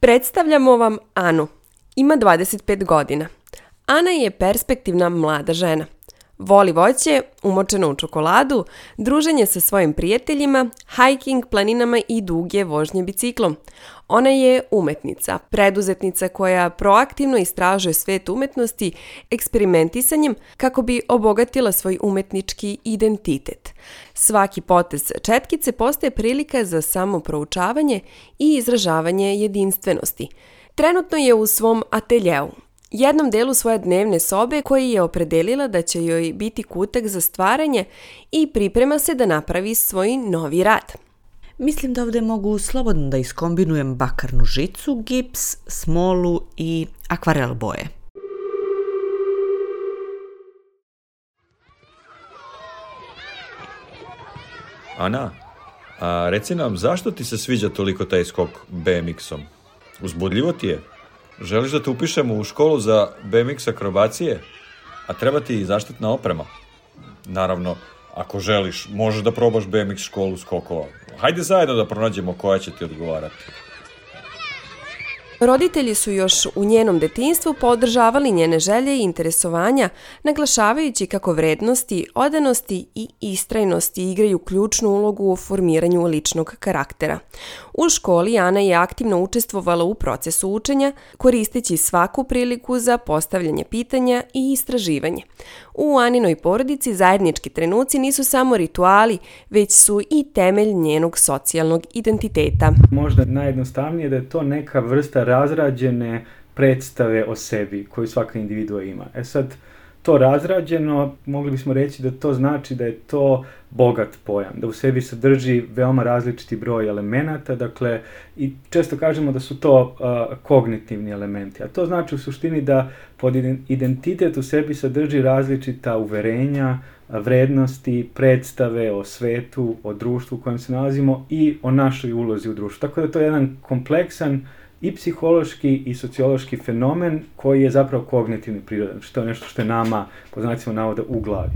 Predstavljamo vam Anu. Ima 25 godina. Ana je perspektivna mlada žena – Voli voće, umočeno u čokoladu, druženje sa svojim prijateljima, hiking planinama i duge vožnje biciklom. Ona je umetnica, preduzetnica koja proaktivno istražuje svet umetnosti eksperimentisanjem kako bi obogatila svoj umetnički identitet. Svaki potez četkice postaje prilika za samoproučavanje i izražavanje jedinstvenosti. Trenutno je u svom ateljeu, jednom delu svoje dnevne sobe koji je opredelila da će joj biti kutak za stvaranje i priprema se da napravi svoj novi rad. Mislim da ovde mogu slobodno da iskombinujem bakarnu žicu, gips, smolu i akvarel boje. Ana, a reci nam zašto ti se sviđa toliko taj skok BMX-om? Uzbudljivo ti je? Želiš da te upišemo u školu za BMX akrobacije? A treba ti i zaštitna oprema. Naravno, ako želiš, možeš da probaš BMX školu skokova. Hajde zajedno da pronađemo koja će ti odgovarati. Roditelji su još u njenom detinstvu podržavali njene želje i interesovanja, naglašavajući kako vrednosti, odanosti i istrajnosti igraju ključnu ulogu u formiranju ličnog karaktera. U školi Ana je aktivno učestvovala u procesu učenja, koristeći svaku priliku za postavljanje pitanja i istraživanje. U Aninoj porodici zajednički trenuci nisu samo rituali, već su i temelj njenog socijalnog identiteta. Možda najjednostavnije da je to neka vrsta razrađene predstave o sebi koju svaka individua ima. E sad, to razrađeno, mogli bismo reći da to znači da je to bogat pojam, da u sebi sadrži veoma različiti broj elemenata, dakle, i često kažemo da su to uh, kognitivni elementi, a to znači u suštini da pod identitet u sebi sadrži različita uverenja, vrednosti, predstave o svetu, o društvu u kojem se nalazimo i o našoj ulozi u društvu. Tako da to je jedan kompleksan uh, i psihološki i sociološki fenomen koji je zapravo kognitivni prirodan, što je nešto što je nama, po znacima navoda, u glavi.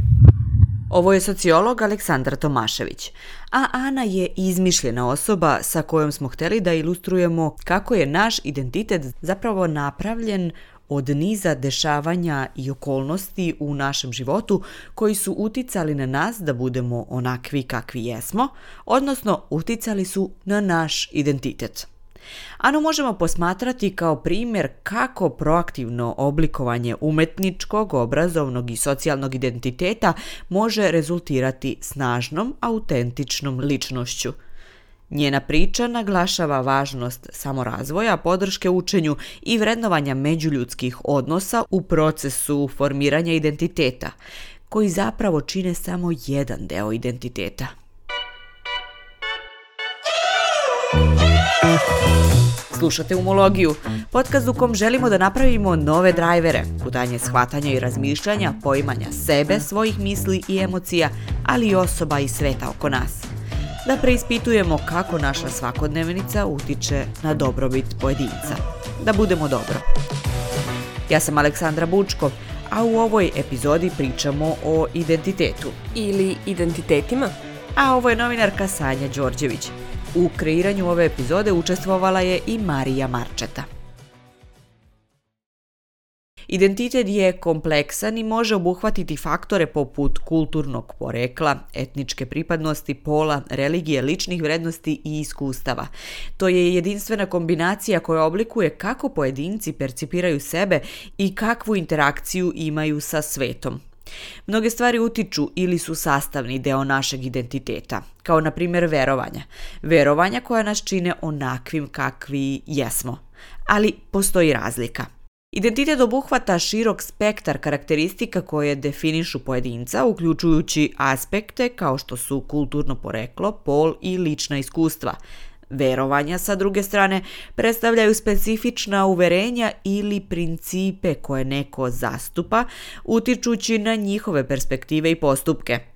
Ovo je sociolog Aleksandar Tomašević, a Ana je izmišljena osoba sa kojom smo hteli da ilustrujemo kako je naš identitet zapravo napravljen od niza dešavanja i okolnosti u našem životu koji su uticali na nas da budemo onakvi kakvi jesmo, odnosno uticali su na naš identitet. Anu možemo posmatrati kao primjer kako proaktivno oblikovanje umetničkog, obrazovnog i socijalnog identiteta može rezultirati snažnom, autentičnom ličnošću. Njena priča naglašava važnost samorazvoja, podrške učenju i vrednovanja međuljudskih odnosa u procesu formiranja identiteta, koji zapravo čine samo jedan deo identiteta – Slušate Umologiju, podcast u kom želimo da napravimo nove drajvere, kudanje shvatanja i razmišljanja, poimanja sebe, svojih misli i emocija, ali i osoba i sveta oko nas. Da preispitujemo kako naša svakodnevnica utiče na dobrobit pojedinca. Da budemo dobro. Ja sam Aleksandra Bučko, a u ovoj epizodi pričamo o identitetu. Ili identitetima. A ovo je novinarka Sanja Đorđević, U kreiranju ove epizode učestvovala je i Marija Marčeta. Identitet je kompleksan i može obuhvatiti faktore poput kulturnog porekla, etničke pripadnosti, pola, religije, ličnih vrednosti i iskustava. To je jedinstvena kombinacija koja oblikuje kako pojedinci percipiraju sebe i kakvu interakciju imaju sa svetom. Mnoge stvari utiču ili su sastavni deo našeg identiteta, kao na primjer verovanja. Verovanja koja nas čine onakvim kakvi jesmo. Ali postoji razlika. Identitet obuhvata širok spektar karakteristika koje definišu pojedinca, uključujući aspekte kao što su kulturno poreklo, pol i lična iskustva, Verovanja, sa druge strane, predstavljaju specifična uverenja ili principe koje neko zastupa, utičući na njihove perspektive i postupke –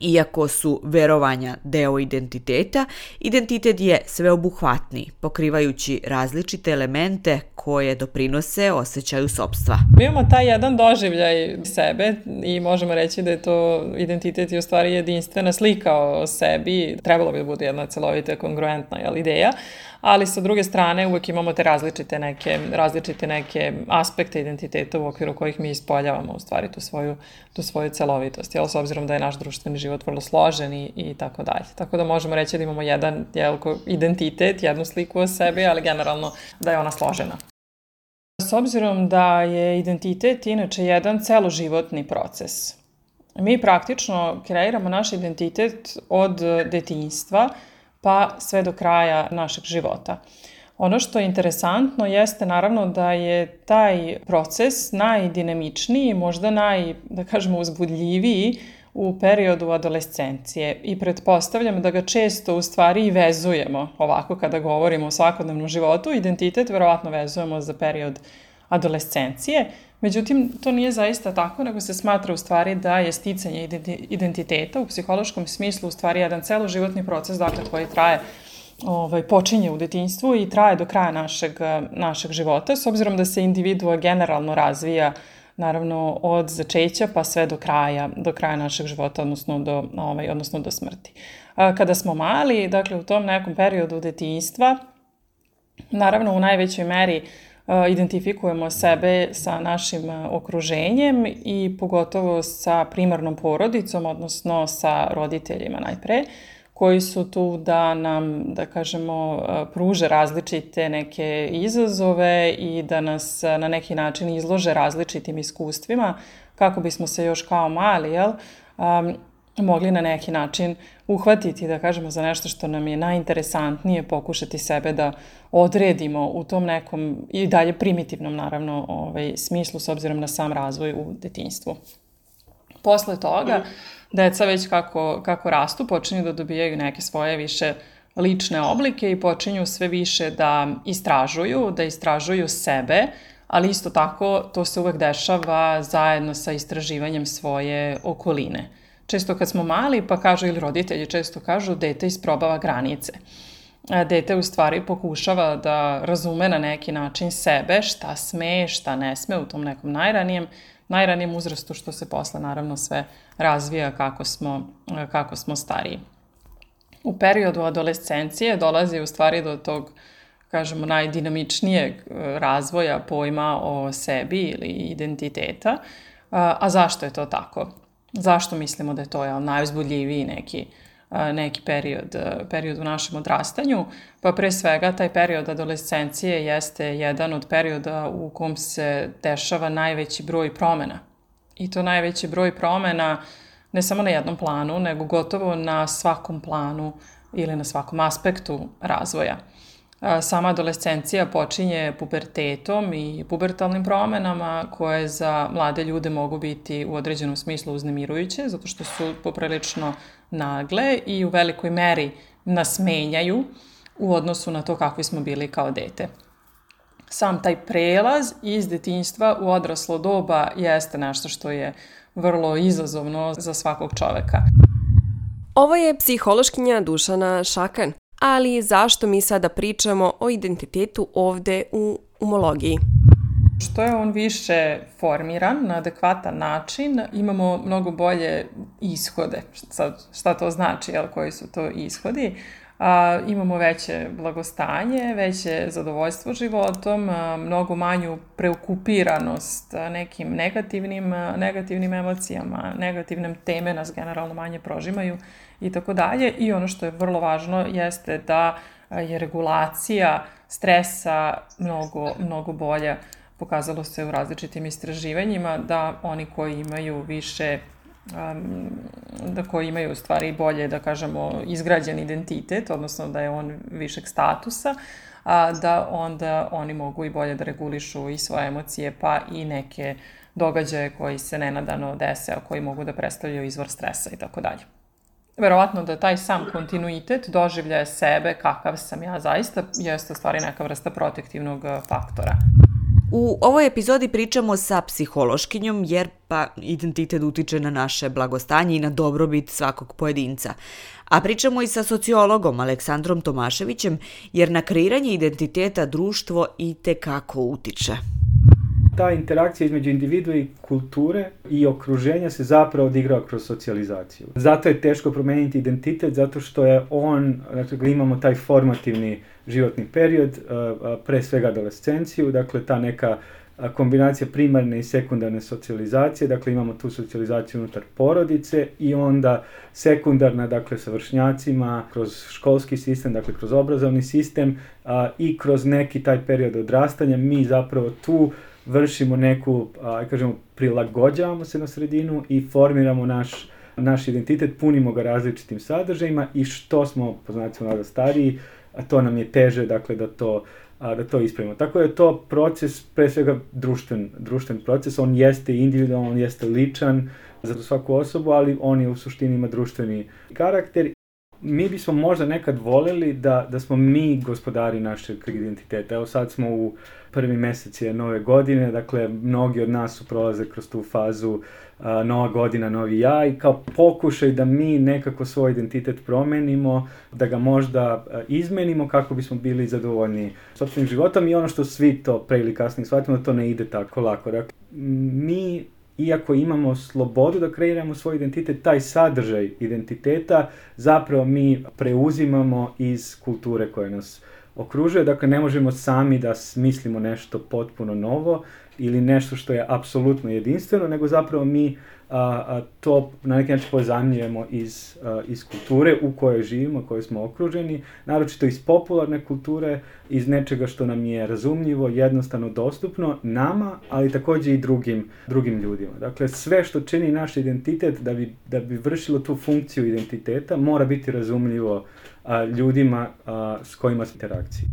Iako su verovanja deo identiteta, identitet je sveobuhvatni, pokrivajući različite elemente koje doprinose osjećaju sobstva. Mi imamo taj jedan doživljaj sebe i možemo reći da je to identitet i u stvari jedinstvena slika o sebi. Trebalo bi da bude jedna celovita, kongruentna jel, ideja, ali sa druge strane uvek imamo te različite neke, različite neke aspekte identiteta u okviru kojih mi ispoljavamo u stvari tu svoju, tu svoju celovitost, jel, s obzirom da je naš društveni život vrlo složen i, i tako dalje. Tako da možemo reći da imamo jedan jel, identitet, jednu sliku o sebi, ali generalno da je ona složena. S obzirom da je identitet inače jedan celoživotni proces, mi praktično kreiramo naš identitet od detinjstva, pa sve do kraja našeg života. Ono što je interesantno jeste naravno da je taj proces najdinamičniji, možda naj, da kažemo, uzbudljiviji u periodu adolescencije i pretpostavljam da ga često u stvari i vezujemo ovako kada govorimo o svakodnevnom životu, identitet verovatno vezujemo za period adolescencije, Međutim, to nije zaista tako, nego se smatra u stvari da je sticanje identiteta u psihološkom smislu u stvari jedan celoživotni proces, dakle, koji traje ovaj, počinje u detinjstvu i traje do kraja našeg, našeg života, s obzirom da se individua generalno razvija naravno od začeća pa sve do kraja, do kraja našeg života, odnosno do, ovaj, odnosno do smrti. A, kada smo mali, dakle u tom nekom periodu detinjstva, naravno u najvećoj meri uh, E, identifikujemo sebe sa našim e, okruženjem i pogotovo sa primarnom porodicom, odnosno sa roditeljima najpre, koji su tu da nam, da kažemo, e, pruže različite neke izazove i da nas na neki način izlože različitim iskustvima kako bismo se još kao mali, jel, um, mogli na neki način uhvatiti, da kažemo, za nešto što nam je najinteresantnije, pokušati sebe da odredimo u tom nekom i dalje primitivnom, naravno, ovaj, smislu s obzirom na sam razvoj u detinjstvu. Posle toga, mhm. deca već kako, kako rastu počinju da dobijaju neke svoje više lične oblike i počinju sve više da istražuju, da istražuju sebe, ali isto tako to se uvek dešava zajedno sa istraživanjem svoje okoline Često kad smo mali, pa kažu ili roditelji često kažu, dete isprobava granice. Dete u stvari pokušava da razume na neki način sebe, šta sme, šta ne sme u tom nekom najranijem, najranijem uzrastu što se posle naravno sve razvija kako smo, kako smo stariji. U periodu adolescencije dolazi u stvari do tog kažemo, najdinamičnijeg e, razvoja pojma o sebi ili identiteta. A zašto je to tako? zašto mislimo da je to jel, najuzbudljiviji neki e, neki period, e, period u našem odrastanju, pa pre svega taj period adolescencije jeste jedan od perioda u kom se dešava najveći broj promena. I to najveći broj promena ne samo na jednom planu, nego gotovo na svakom planu ili na svakom aspektu razvoja. Uh, sama adolescencija počinje pubertetom i pubertalnim promenama koje za mlade ljude mogu biti u određenom smislu uznemirujuće zato što su poprilično nagle i u velikoj meri nas menjaju u odnosu na to kakvi smo bili kao dete. Sam taj prelaz iz detinjstva u odraslo doba jeste nešto što je vrlo izazovno za svakog čoveka. Ovo je psihološkinja Dušana Šakan ali zašto mi sada pričamo o identitetu ovde u umologiji? Što je on više formiran na adekvatan način, imamo mnogo bolje ishode. Sad, šta to znači, jel, koji su to ishodi? a, imamo veće blagostanje, veće zadovoljstvo životom, a, mnogo manju preokupiranost nekim negativnim, negativnim emocijama, negativnim teme nas generalno manje prožimaju i tako dalje. I ono što je vrlo važno jeste da je regulacija stresa mnogo, mnogo bolja. Pokazalo se u različitim istraživanjima da oni koji imaju više da koji imaju u stvari bolje, da kažemo, izgrađen identitet, odnosno da je on višeg statusa, a da onda oni mogu i bolje da regulišu i svoje emocije, pa i neke događaje koji se nenadano dese, a koji mogu da predstavljaju izvor stresa i tako dalje. Verovatno da taj sam kontinuitet doživljaja sebe, kakav sam ja zaista, jeste u stvari neka vrsta protektivnog faktora. U ovoj epizodi pričamo sa psihološkinjom jer pa identitet utiče na naše blagostanje i na dobrobit svakog pojedinca. A pričamo i sa sociologom Aleksandrom Tomaševićem jer na kreiranje identiteta društvo i te kako utiče. Ta interakcija između individua i kulture i okruženja se zapravo odigrava kroz socijalizaciju. Zato je teško promeniti identitet, zato što je on, znači imamo taj formativni životni period, pre svega adolescenciju, dakle ta neka kombinacija primarne i sekundarne socijalizacije, dakle imamo tu socijalizaciju unutar porodice i onda sekundarna, dakle sa vršnjacima, kroz školski sistem, dakle kroz obrazovni sistem a, i kroz neki taj period odrastanja mi zapravo tu vršimo neku, a, kažemo, prilagođavamo se na sredinu i formiramo naš naš identitet, punimo ga različitim sadržajima i što smo, po znacima nada, stariji, a to nam je teže, dakle, da to a, da to ispravimo. Tako da je to proces, pre svega društven, društven proces, on jeste individualan, on jeste ličan za svaku osobu, ali on je u suštini ima društveni karakter mi bismo možda nekad voleli da, da smo mi gospodari našeg identiteta. Evo sad smo u prvi mesec je nove godine, dakle mnogi od nas su prolaze kroz tu fazu a, nova godina, novi ja i kao pokušaj da mi nekako svoj identitet promenimo, da ga možda a, izmenimo kako bismo bili zadovoljni sobstvenim životom i ono što svi to pre ili kasnije shvatimo da to ne ide tako lako. Dakle, mi iako imamo slobodu da kreiramo svoj identitet, taj sadržaj identiteta zapravo mi preuzimamo iz kulture koja nas okružuje, dakle ne možemo sami da smislimo nešto potpuno novo ili nešto što je apsolutno jedinstveno, nego zapravo mi a, a to na neki način pozamljujemo iz, a, iz kulture u kojoj živimo, kojoj smo okruženi, naročito iz popularne kulture, iz nečega što nam je razumljivo, jednostavno dostupno nama, ali takođe i drugim, drugim ljudima. Dakle, sve što čini naš identitet da bi, da bi vršilo tu funkciju identiteta mora biti razumljivo a, ljudima a, s kojima smo interakciji.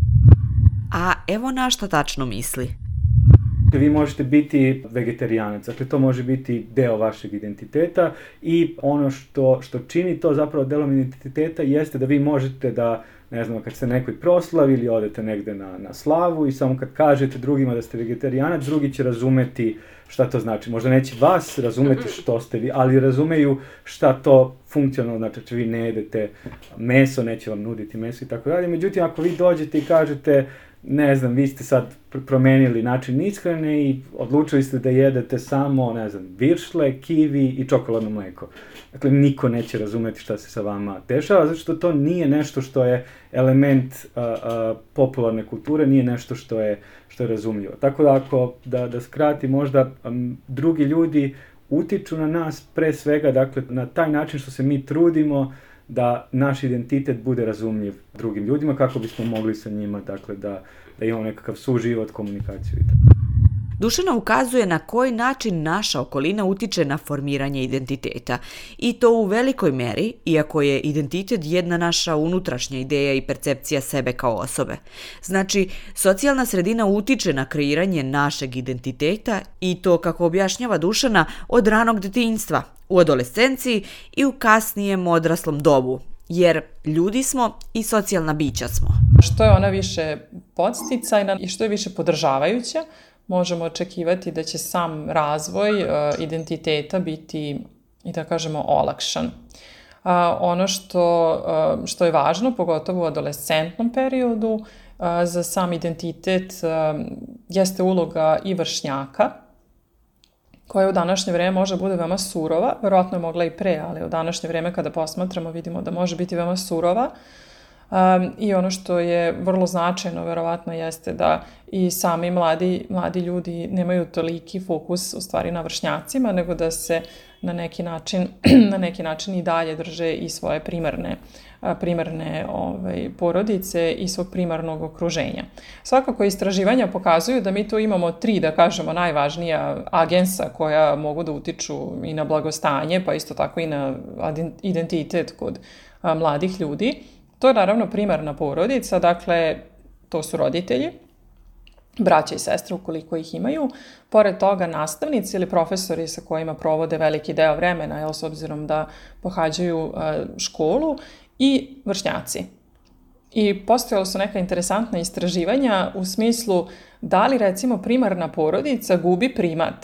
A evo na šta tačno misli. Dakle, vi možete biti vegetarijanac, dakle to može biti deo vašeg identiteta i ono što, što čini to zapravo delom identiteta jeste da vi možete da ne znam, kad ste nekoj proslavi ili odete negde na, na slavu i samo kad kažete drugima da ste vegetarijanac, drugi će razumeti šta to znači. Možda neće vas razumeti što ste vi, ali razumeju šta to funkcionalno znači, znači vi ne jedete meso, neće vam nuditi meso i tako dalje. Međutim, ako vi dođete i kažete uh, ne znam, vi ste sad promenili način ishrane i odlučili ste da jedete samo, ne znam, viršle, kivi i čokoladno mleko. Dakle, niko neće razumeti šta se sa vama dešava, zato što to nije nešto što je element a, a, popularne kulture, nije nešto što je, što je razumljivo. Tako da, ako, da, da skrati, možda um, drugi ljudi utiču na nas pre svega, dakle, na taj način što se mi trudimo, da naš identitet bude razumljiv drugim ljudima kako bismo mogli sa njima, dakle, da, da imamo nekakav suživot, komunikaciju i tako. Dušana ukazuje na koji način naša okolina utiče na formiranje identiteta i to u velikoj meri, iako je identitet jedna naša unutrašnja ideja i percepcija sebe kao osobe. Znači, socijalna sredina utiče na kreiranje našeg identiteta i to, kako objašnjava Dušana, od ranog detinjstva, u adolescenciji i u kasnijem odraslom dobu, jer ljudi smo i socijalna bića smo. Što je ona više podsticajna i što je više podržavajuća, možemo očekivati da će sam razvoj eh, identiteta biti, i da kažemo, olakšan. A, ono što, eh, što je važno, pogotovo u adolescentnom periodu, eh, za sam identitet jeste uloga i vršnjaka, koja u današnje vreme može da bude veoma surova, verovatno je mogla i pre, ali u današnje vreme kada posmatramo vidimo da može biti veoma surova, uh, Um, I ono što je vrlo značajno verovatno jeste da i sami mladi, mladi ljudi nemaju toliki fokus u stvari na vršnjacima, nego da se na neki način, na neki način i dalje drže i svoje primarne, primarne ovaj, porodice i svog primarnog okruženja. Svakako istraživanja pokazuju da mi tu imamo tri, da kažemo, najvažnija agensa koja mogu da utiču i na blagostanje, pa isto tako i na identitet kod mladih ljudi To je naravno primarna porodica, dakle to su roditelji, braća i sestre ukoliko ih imaju. Pored toga nastavnici ili profesori sa kojima provode veliki deo vremena, jel, s obzirom da pohađaju e, školu, i vršnjaci. I postojalo su neka interesantna istraživanja u smislu da li recimo primarna porodica gubi primat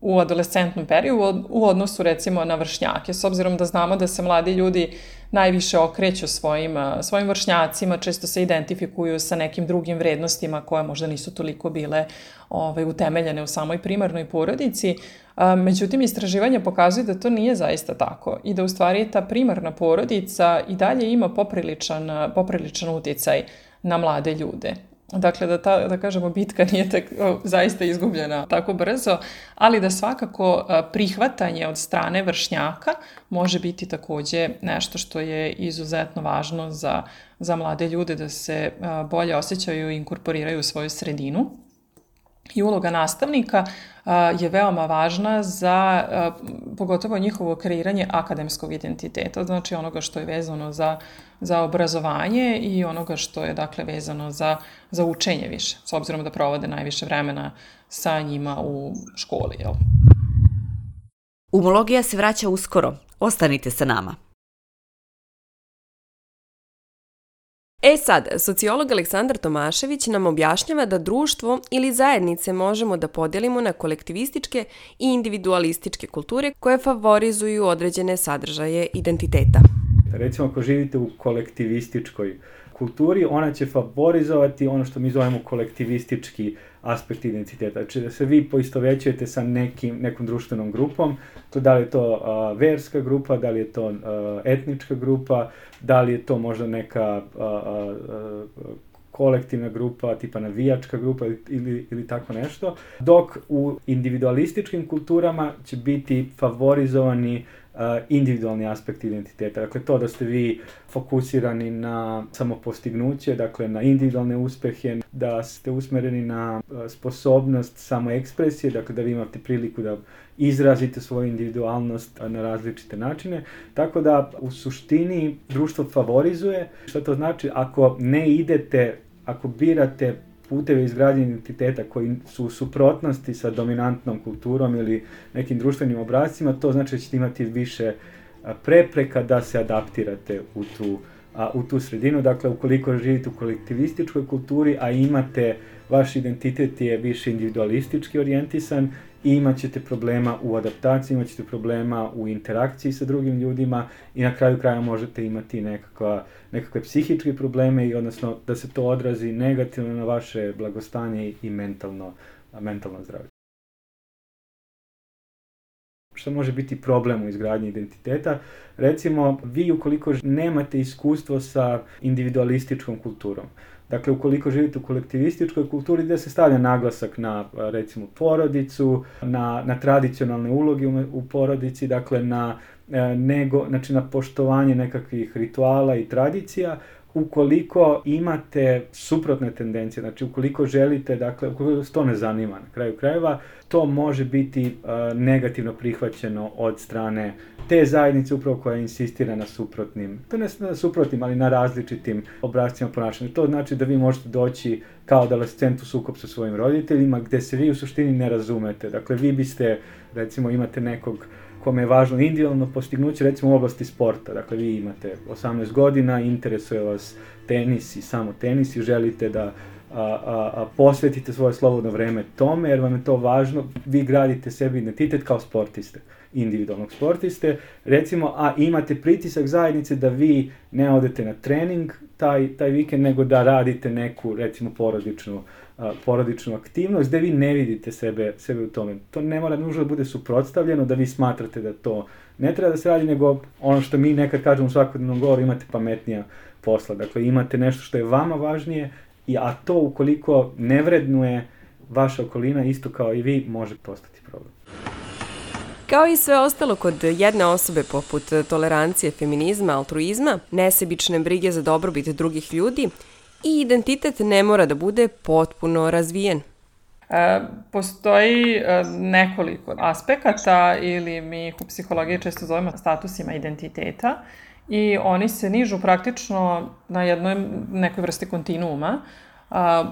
u adolescentnom periodu u odnosu recimo na vršnjake, s obzirom da znamo da se mladi ljudi najviše okreću svojim, svojim vršnjacima, često se identifikuju sa nekim drugim vrednostima koje možda nisu toliko bile ovaj, utemeljene u samoj primarnoj porodici. Međutim, istraživanje pokazuje da to nije zaista tako i da u stvari ta primarna porodica i dalje ima popriličan, popriličan uticaj na mlade ljude. Dakle, da, ta, da kažemo, bitka nije tek, zaista izgubljena tako brzo, ali da svakako prihvatanje od strane vršnjaka može biti takođe nešto što je izuzetno važno za, za mlade ljude da se bolje osjećaju i inkorporiraju u svoju sredinu i uloga nastavnika je veoma važna za pogotovo njihovo kreiranje akademskog identiteta, znači onoga što je vezano za, za obrazovanje i onoga što je dakle vezano za, za učenje više, s obzirom da provode najviše vremena sa njima u školi. Jel? Umologija se vraća uskoro. Ostanite sa nama. E sad, sociolog Aleksandar Tomašević nam objašnjava da društvo ili zajednice možemo da podelimo na kolektivističke i individualističke kulture koje favorizuju određene sadržaje identiteta. Recimo ako živite u kolektivističkoj kulturi, ona će favorizovati ono što mi zovemo kolektivistički uh, aspekt identiteta. Znači da se vi poistovećujete sa nekim, nekom društvenom grupom, to da li je to a, verska grupa, da li je to a, etnička grupa, da li je to možda neka a, a, a, kolektivna grupa, tipa navijačka grupa ili, ili tako nešto, dok u individualističkim kulturama će biti favorizovani Uh, individualni aspekt identiteta. Dakle, to da ste vi fokusirani na samopostignuće, dakle na individualne uspehe, da ste usmereni na uh, sposobnost samoekspresije, dakle da vi imate priliku da izrazite svoju individualnost uh, na različite načine. Tako da u suštini društvo favorizuje. Što to znači? Ako ne idete, ako birate puteve izgradnje identiteta koji su u suprotnosti sa dominantnom kulturom ili nekim društvenim obrazcima, to znači da ćete imati više prepreka da se adaptirate u tu, a, u tu sredinu. Dakle, ukoliko živite u kolektivističkoj kulturi, a imate, vaš identitet je više individualistički orijentisan, i imat ćete problema u adaptaciji, imat ćete problema u interakciji sa drugim ljudima i na kraju kraja možete imati nekakva, nekakve psihičke probleme i odnosno da se to odrazi negativno na vaše blagostanje i mentalno, mentalno zdravlje. Šta može biti problem u izgradnji identiteta? Recimo, vi ukoliko nemate iskustvo sa individualističkom kulturom, Dakle, ukoliko živite u kolektivističkoj kulturi gde se stavlja naglasak na, recimo, porodicu, na, na tradicionalne uloge u, u porodici, dakle, na, e, nego, znači, na poštovanje nekakvih rituala i tradicija, ukoliko imate suprotne tendencije, znači ukoliko želite, dakle, ukoliko to ne zanima na kraju krajeva, to može biti uh, negativno prihvaćeno od strane te zajednice upravo koja insistira na suprotnim, to ne na suprotnim, ali na različitim obrazcima ponašanja. To znači da vi možete doći kao adolescent u sukob sa svojim roditeljima, gde se vi u suštini ne razumete. Dakle, vi biste, recimo, imate nekog kome je važno individualno postignuće, recimo u oblasti sporta. Dakle, vi imate 18 godina, interesuje vas tenis i samo tenis i želite da a, a, a, posvetite svoje slobodno vreme tome, jer vam je to važno, vi gradite sebi identitet kao sportiste, individualnog sportiste, recimo, a imate pritisak zajednice da vi ne odete na trening taj, taj vikend, nego da radite neku, recimo, porodičnu, a, porodičnu aktivnost, gde vi ne vidite sebe, sebe u tome. To ne mora nužno da bude suprotstavljeno, da vi smatrate da to ne treba da se radi, nego ono što mi nekad kažemo u svakodnevnom govoru, imate pametnija posla. Dakle, imate nešto što je vama važnije i a to ukoliko ne vrednuje vaša okolina isto kao i vi može postati problem. Kao i sve ostalo kod jedne osobe poput tolerancije, feminizma, altruizma, nesebične brige za dobrobit drugih ljudi i identitet ne mora da bude potpuno razvijen. E, postoji e, nekoliko aspekata ili mi ih u psihologiji često zovemo statusima identiteta i oni se nižu praktično na jednoj nekoj vrsti kontinuuma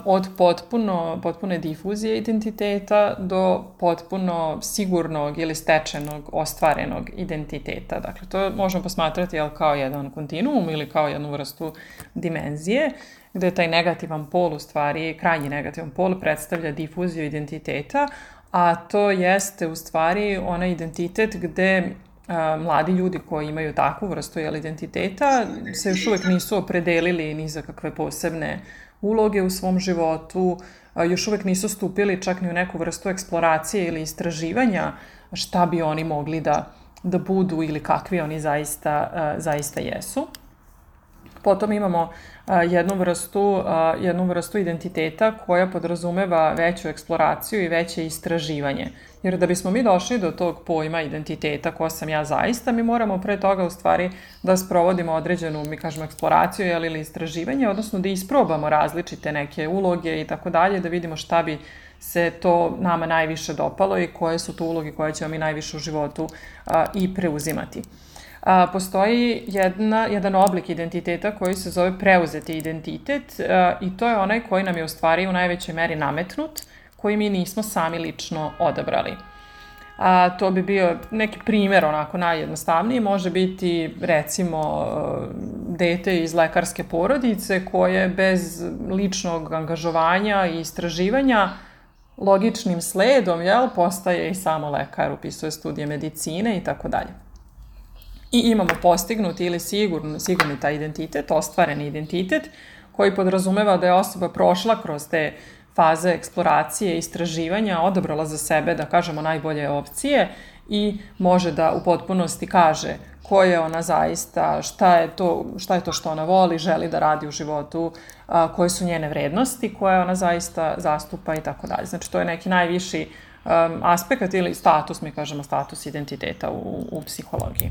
od potpuno, potpune difuzije identiteta do potpuno sigurnog ili stečenog, ostvarenog identiteta. Dakle, to možemo posmatrati jel, kao jedan kontinuum ili kao jednu vrstu dimenzije gde je taj negativan pol u stvari, krajnji negativan pol predstavlja difuziju identiteta, a to jeste u stvari onaj identitet gde mladi ljudi koji imaju takvu vrstu jel, identiteta se još uvek nisu opredelili ni za kakve posebne uloge u svom životu, još uvek nisu stupili čak ni u neku vrstu eksploracije ili istraživanja šta bi oni mogli da, da budu ili kakvi oni zaista, zaista jesu. Potom imamo jednu vrstu, jednu vrstu identiteta koja podrazumeva veću eksploraciju i veće istraživanje. Jer da bismo mi došli do tog pojma identiteta ko sam ja zaista, mi moramo pre toga u stvari da sprovodimo određenu, mi kažemo, eksploraciju jel, ili istraživanje, odnosno da isprobamo različite neke uloge i tako dalje, da vidimo šta bi se to nama najviše dopalo i koje su to uloge koje ćemo mi najviše u životu a, i preuzimati. A, postoji jedna, jedan oblik identiteta koji se zove preuzeti identitet a, i to je onaj koji nam je u stvari u najvećoj meri nametnut, a, koji mi nismo sami lično odabrali. A, to bi bio neki primer onako najjednostavniji, može biti recimo dete iz lekarske porodice koje bez ličnog angažovanja i istraživanja logičnim sledom jel, postaje i samo lekar, upisuje studije medicine i tako dalje. I imamo postignuti ili sigurno, sigurni taj identitet, ostvareni identitet koji podrazumeva da je osoba prošla kroz te uh, faze eksploracije, i istraživanja odabrala za sebe, da kažemo, najbolje opcije i može da u potpunosti kaže ko je ona zaista, šta je to, šta je to što ona voli, želi da radi u životu, a, koje su njene vrednosti, koje ona zaista zastupa i tako dalje. Znači to je neki najviši um, aspekt ili status, mi kažemo status identiteta u, u psihologiji.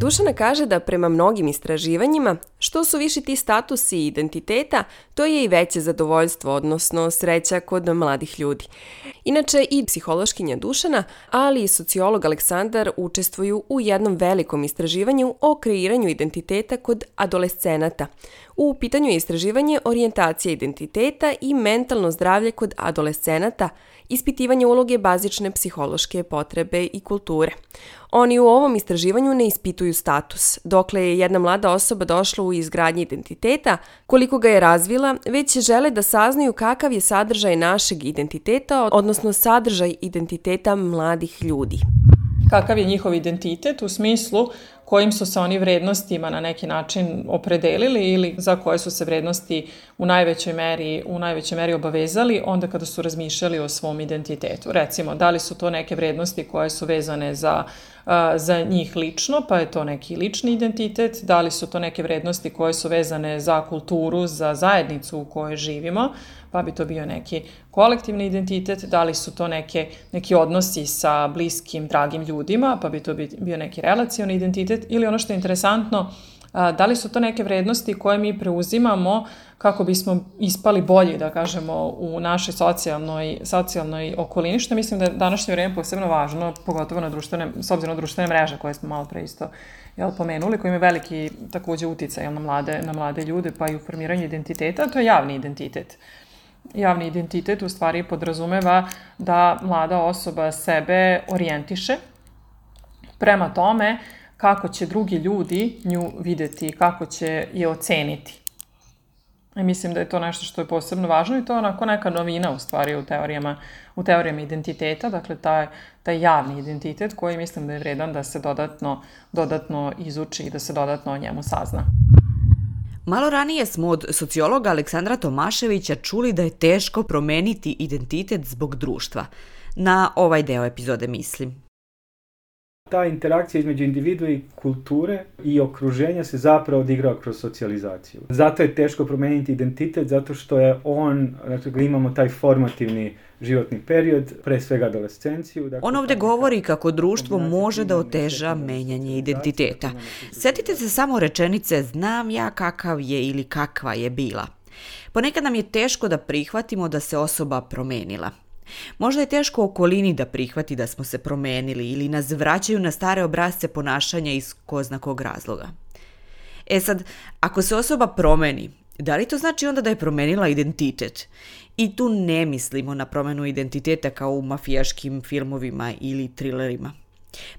Dušana kaže da prema mnogim istraživanjima Što su viši ti statusi i identiteta, to je i veće zadovoljstvo, odnosno sreća kod mladih ljudi. Inače, i psihološkinja Dušana, ali i sociolog Aleksandar učestvuju u jednom velikom istraživanju o kreiranju identiteta kod adolescenata. U pitanju je istraživanje orijentacije identiteta i mentalno zdravlje kod adolescenata, ispitivanje uloge bazične psihološke potrebe i kulture. Oni u ovom istraživanju ne ispituju status, dokle je jedna mlada osoba došla u izgradnji identiteta, koliko ga je razvila, već žele da saznaju kakav je sadržaj našeg identiteta, odnosno sadržaj identiteta mladih ljudi. Kakav je njihov identitet u smislu kojim su se oni vrednostima na neki način opredelili ili za koje su se vrednosti u najvećoj meri, u najvećoj meri obavezali onda kada su razmišljali o svom identitetu. Recimo, da li su to neke vrednosti koje su vezane za za njih lično, pa je to neki lični identitet, da li su to neke vrednosti koje su vezane za kulturu, za zajednicu u kojoj živimo, pa bi to bio neki kolektivni identitet, da li su to neke, neki odnosi sa bliskim, dragim ljudima, pa bi to bio neki relacioni identitet ili ono što je interesantno, da li su to neke vrednosti koje mi preuzimamo kako bismo ispali bolji, da kažemo, u našoj socijalnoj, socijalnoj okolini, što mislim da je današnje vreme posebno važno, pogotovo na društvene, s obzirom na društvene mreže koje smo malo pre isto jel, pomenuli, koji imaju veliki takođe uticaj na, mlade, na mlade ljude, pa i u formiranju identiteta, to je javni identitet javni identitet u stvari podrazumeva da mlada osoba sebe orijentiše prema tome kako će drugi ljudi nju videti i kako će je oceniti. I mislim da je to nešto što je posebno važno i to je onako neka novina u stvari u teorijama, u teorijama identiteta, dakle taj, taj javni identitet koji mislim da je vredan da se dodatno, dodatno izuči i da se dodatno o njemu sazna. Malo ranije smo od sociologa Aleksandra Tomaševića čuli da je teško promeniti identitet zbog društva. Na ovaj deo epizode mislim ta interakcija između individua i kulture i okruženja se zapravo odigrao kroz socijalizaciju. Zato je teško promeniti identitet, zato što je on, znači imamo taj formativni životni period, pre svega adolescenciju. Dakle, On ovde govori kako društvo može da oteža menjanje identiteta. Setite se samo rečenice znam ja kakav je ili kakva je bila. Ponekad nam je teško da prihvatimo da se osoba promenila. Možda je teško okolini da prihvati da smo se promenili ili nas vraćaju na stare obrazce ponašanja iz ko zna kog razloga. E sad, ako se osoba promeni, da li to znači onda da je promenila identitet? I tu ne mislimo na promenu identiteta kao u mafijaškim filmovima ili trilerima.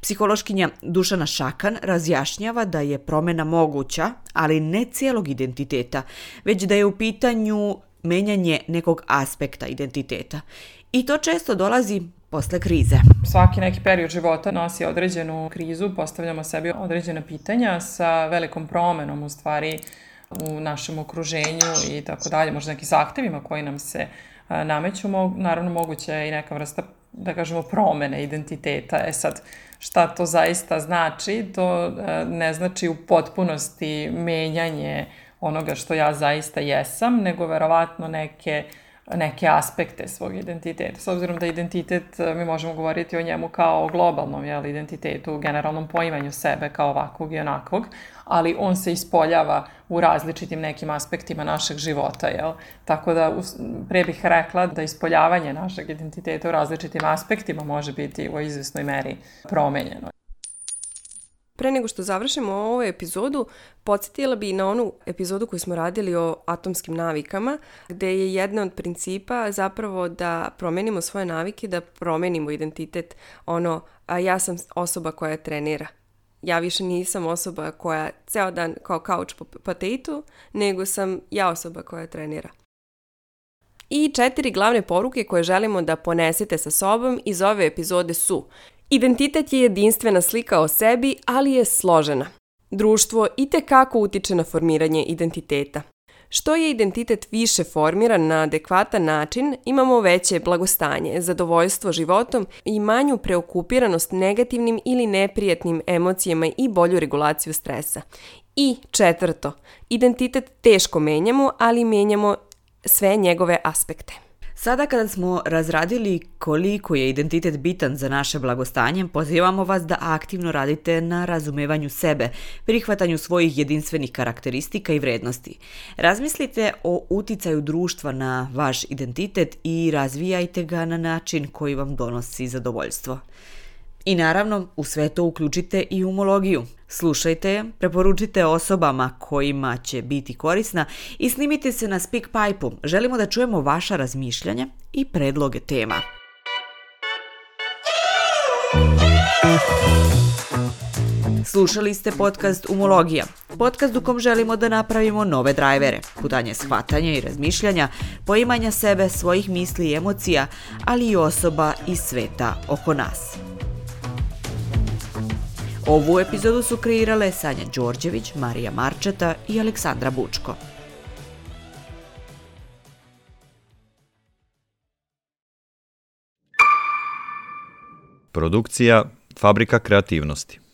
Psihološkinja Dušana Šakan razjašnjava da je promena moguća, ali ne cijelog identiteta, već da je u pitanju menjanje nekog aspekta identiteta I to često dolazi posle krize. Svaki neki period života nosi određenu krizu, postavljamo sebi određena pitanja sa velikom promenom u stvari u našem okruženju i tako dalje, možda nekim zahtevima koji nam se nameću, naravno moguće i neka vrsta da kažemo promene identiteta. E sad, šta to zaista znači? To ne znači u potpunosti menjanje onoga što ja zaista jesam, nego verovatno neke uh, neke aspekte svog identiteta. S obzirom da identitet, e, mi možemo govoriti o njemu kao o globalnom jel, identitetu, generalnom poimanju sebe kao ovakvog i onakvog, ali on se ispoljava u različitim nekim aspektima našeg života. Jel? Tako da pre bih rekla da ispoljavanje našeg identiteta u različitim aspektima može biti u izvesnoj meri promenjeno. Pre nego što završimo ovu epizodu, podsjetila bi na onu epizodu koju smo radili o atomskim navikama, gde je jedna od principa zapravo da promenimo svoje navike, da promenimo identitet, ono, a ja sam osoba koja trenira. Ja više nisam osoba koja ceo dan kao kauč po patejtu, nego sam ja osoba koja trenira. I četiri glavne poruke koje želimo da ponesete sa sobom iz ove epizode su Identitet je jedinstvena slika o sebi, ali je složena. Društvo i te kako utiče na formiranje identiteta. Što je identitet više formiran na adekvatan način, imamo veće blagostanje, zadovoljstvo životom i manju preokupiranost negativnim ili neprijatnim emocijama i bolju regulaciju stresa. I četvrto, identitet teško menjamo, ali menjamo sve njegove aspekte. Sada kada smo razradili koliko je identitet bitan za naše blagostanje, pozivamo vas da aktivno radite na razumevanju sebe, prihvatanju svojih jedinstvenih karakteristika i vrednosti. Razmislite o uticaju društva na vaš identitet i razvijajte ga na način koji vam donosi zadovoljstvo. I naravno, u sve to uključite i umologiju. Slušajte je, preporučite osobama kojima će biti korisna i snimite se na SpeakPipe-u. Želimo da čujemo vaša razmišljanja i predloge tema. Slušali ste podcast Umologija, podcast u kom želimo da napravimo nove drajvere, putanje shvatanja i razmišljanja, poimanja sebe, svojih misli i emocija, ali i osoba i sveta oko nas. Ovu epizodu su kreirale Sanja Đorđević, Marija Marčeta i Aleksandra Bučko. Produkcija Fabrika kreativnosti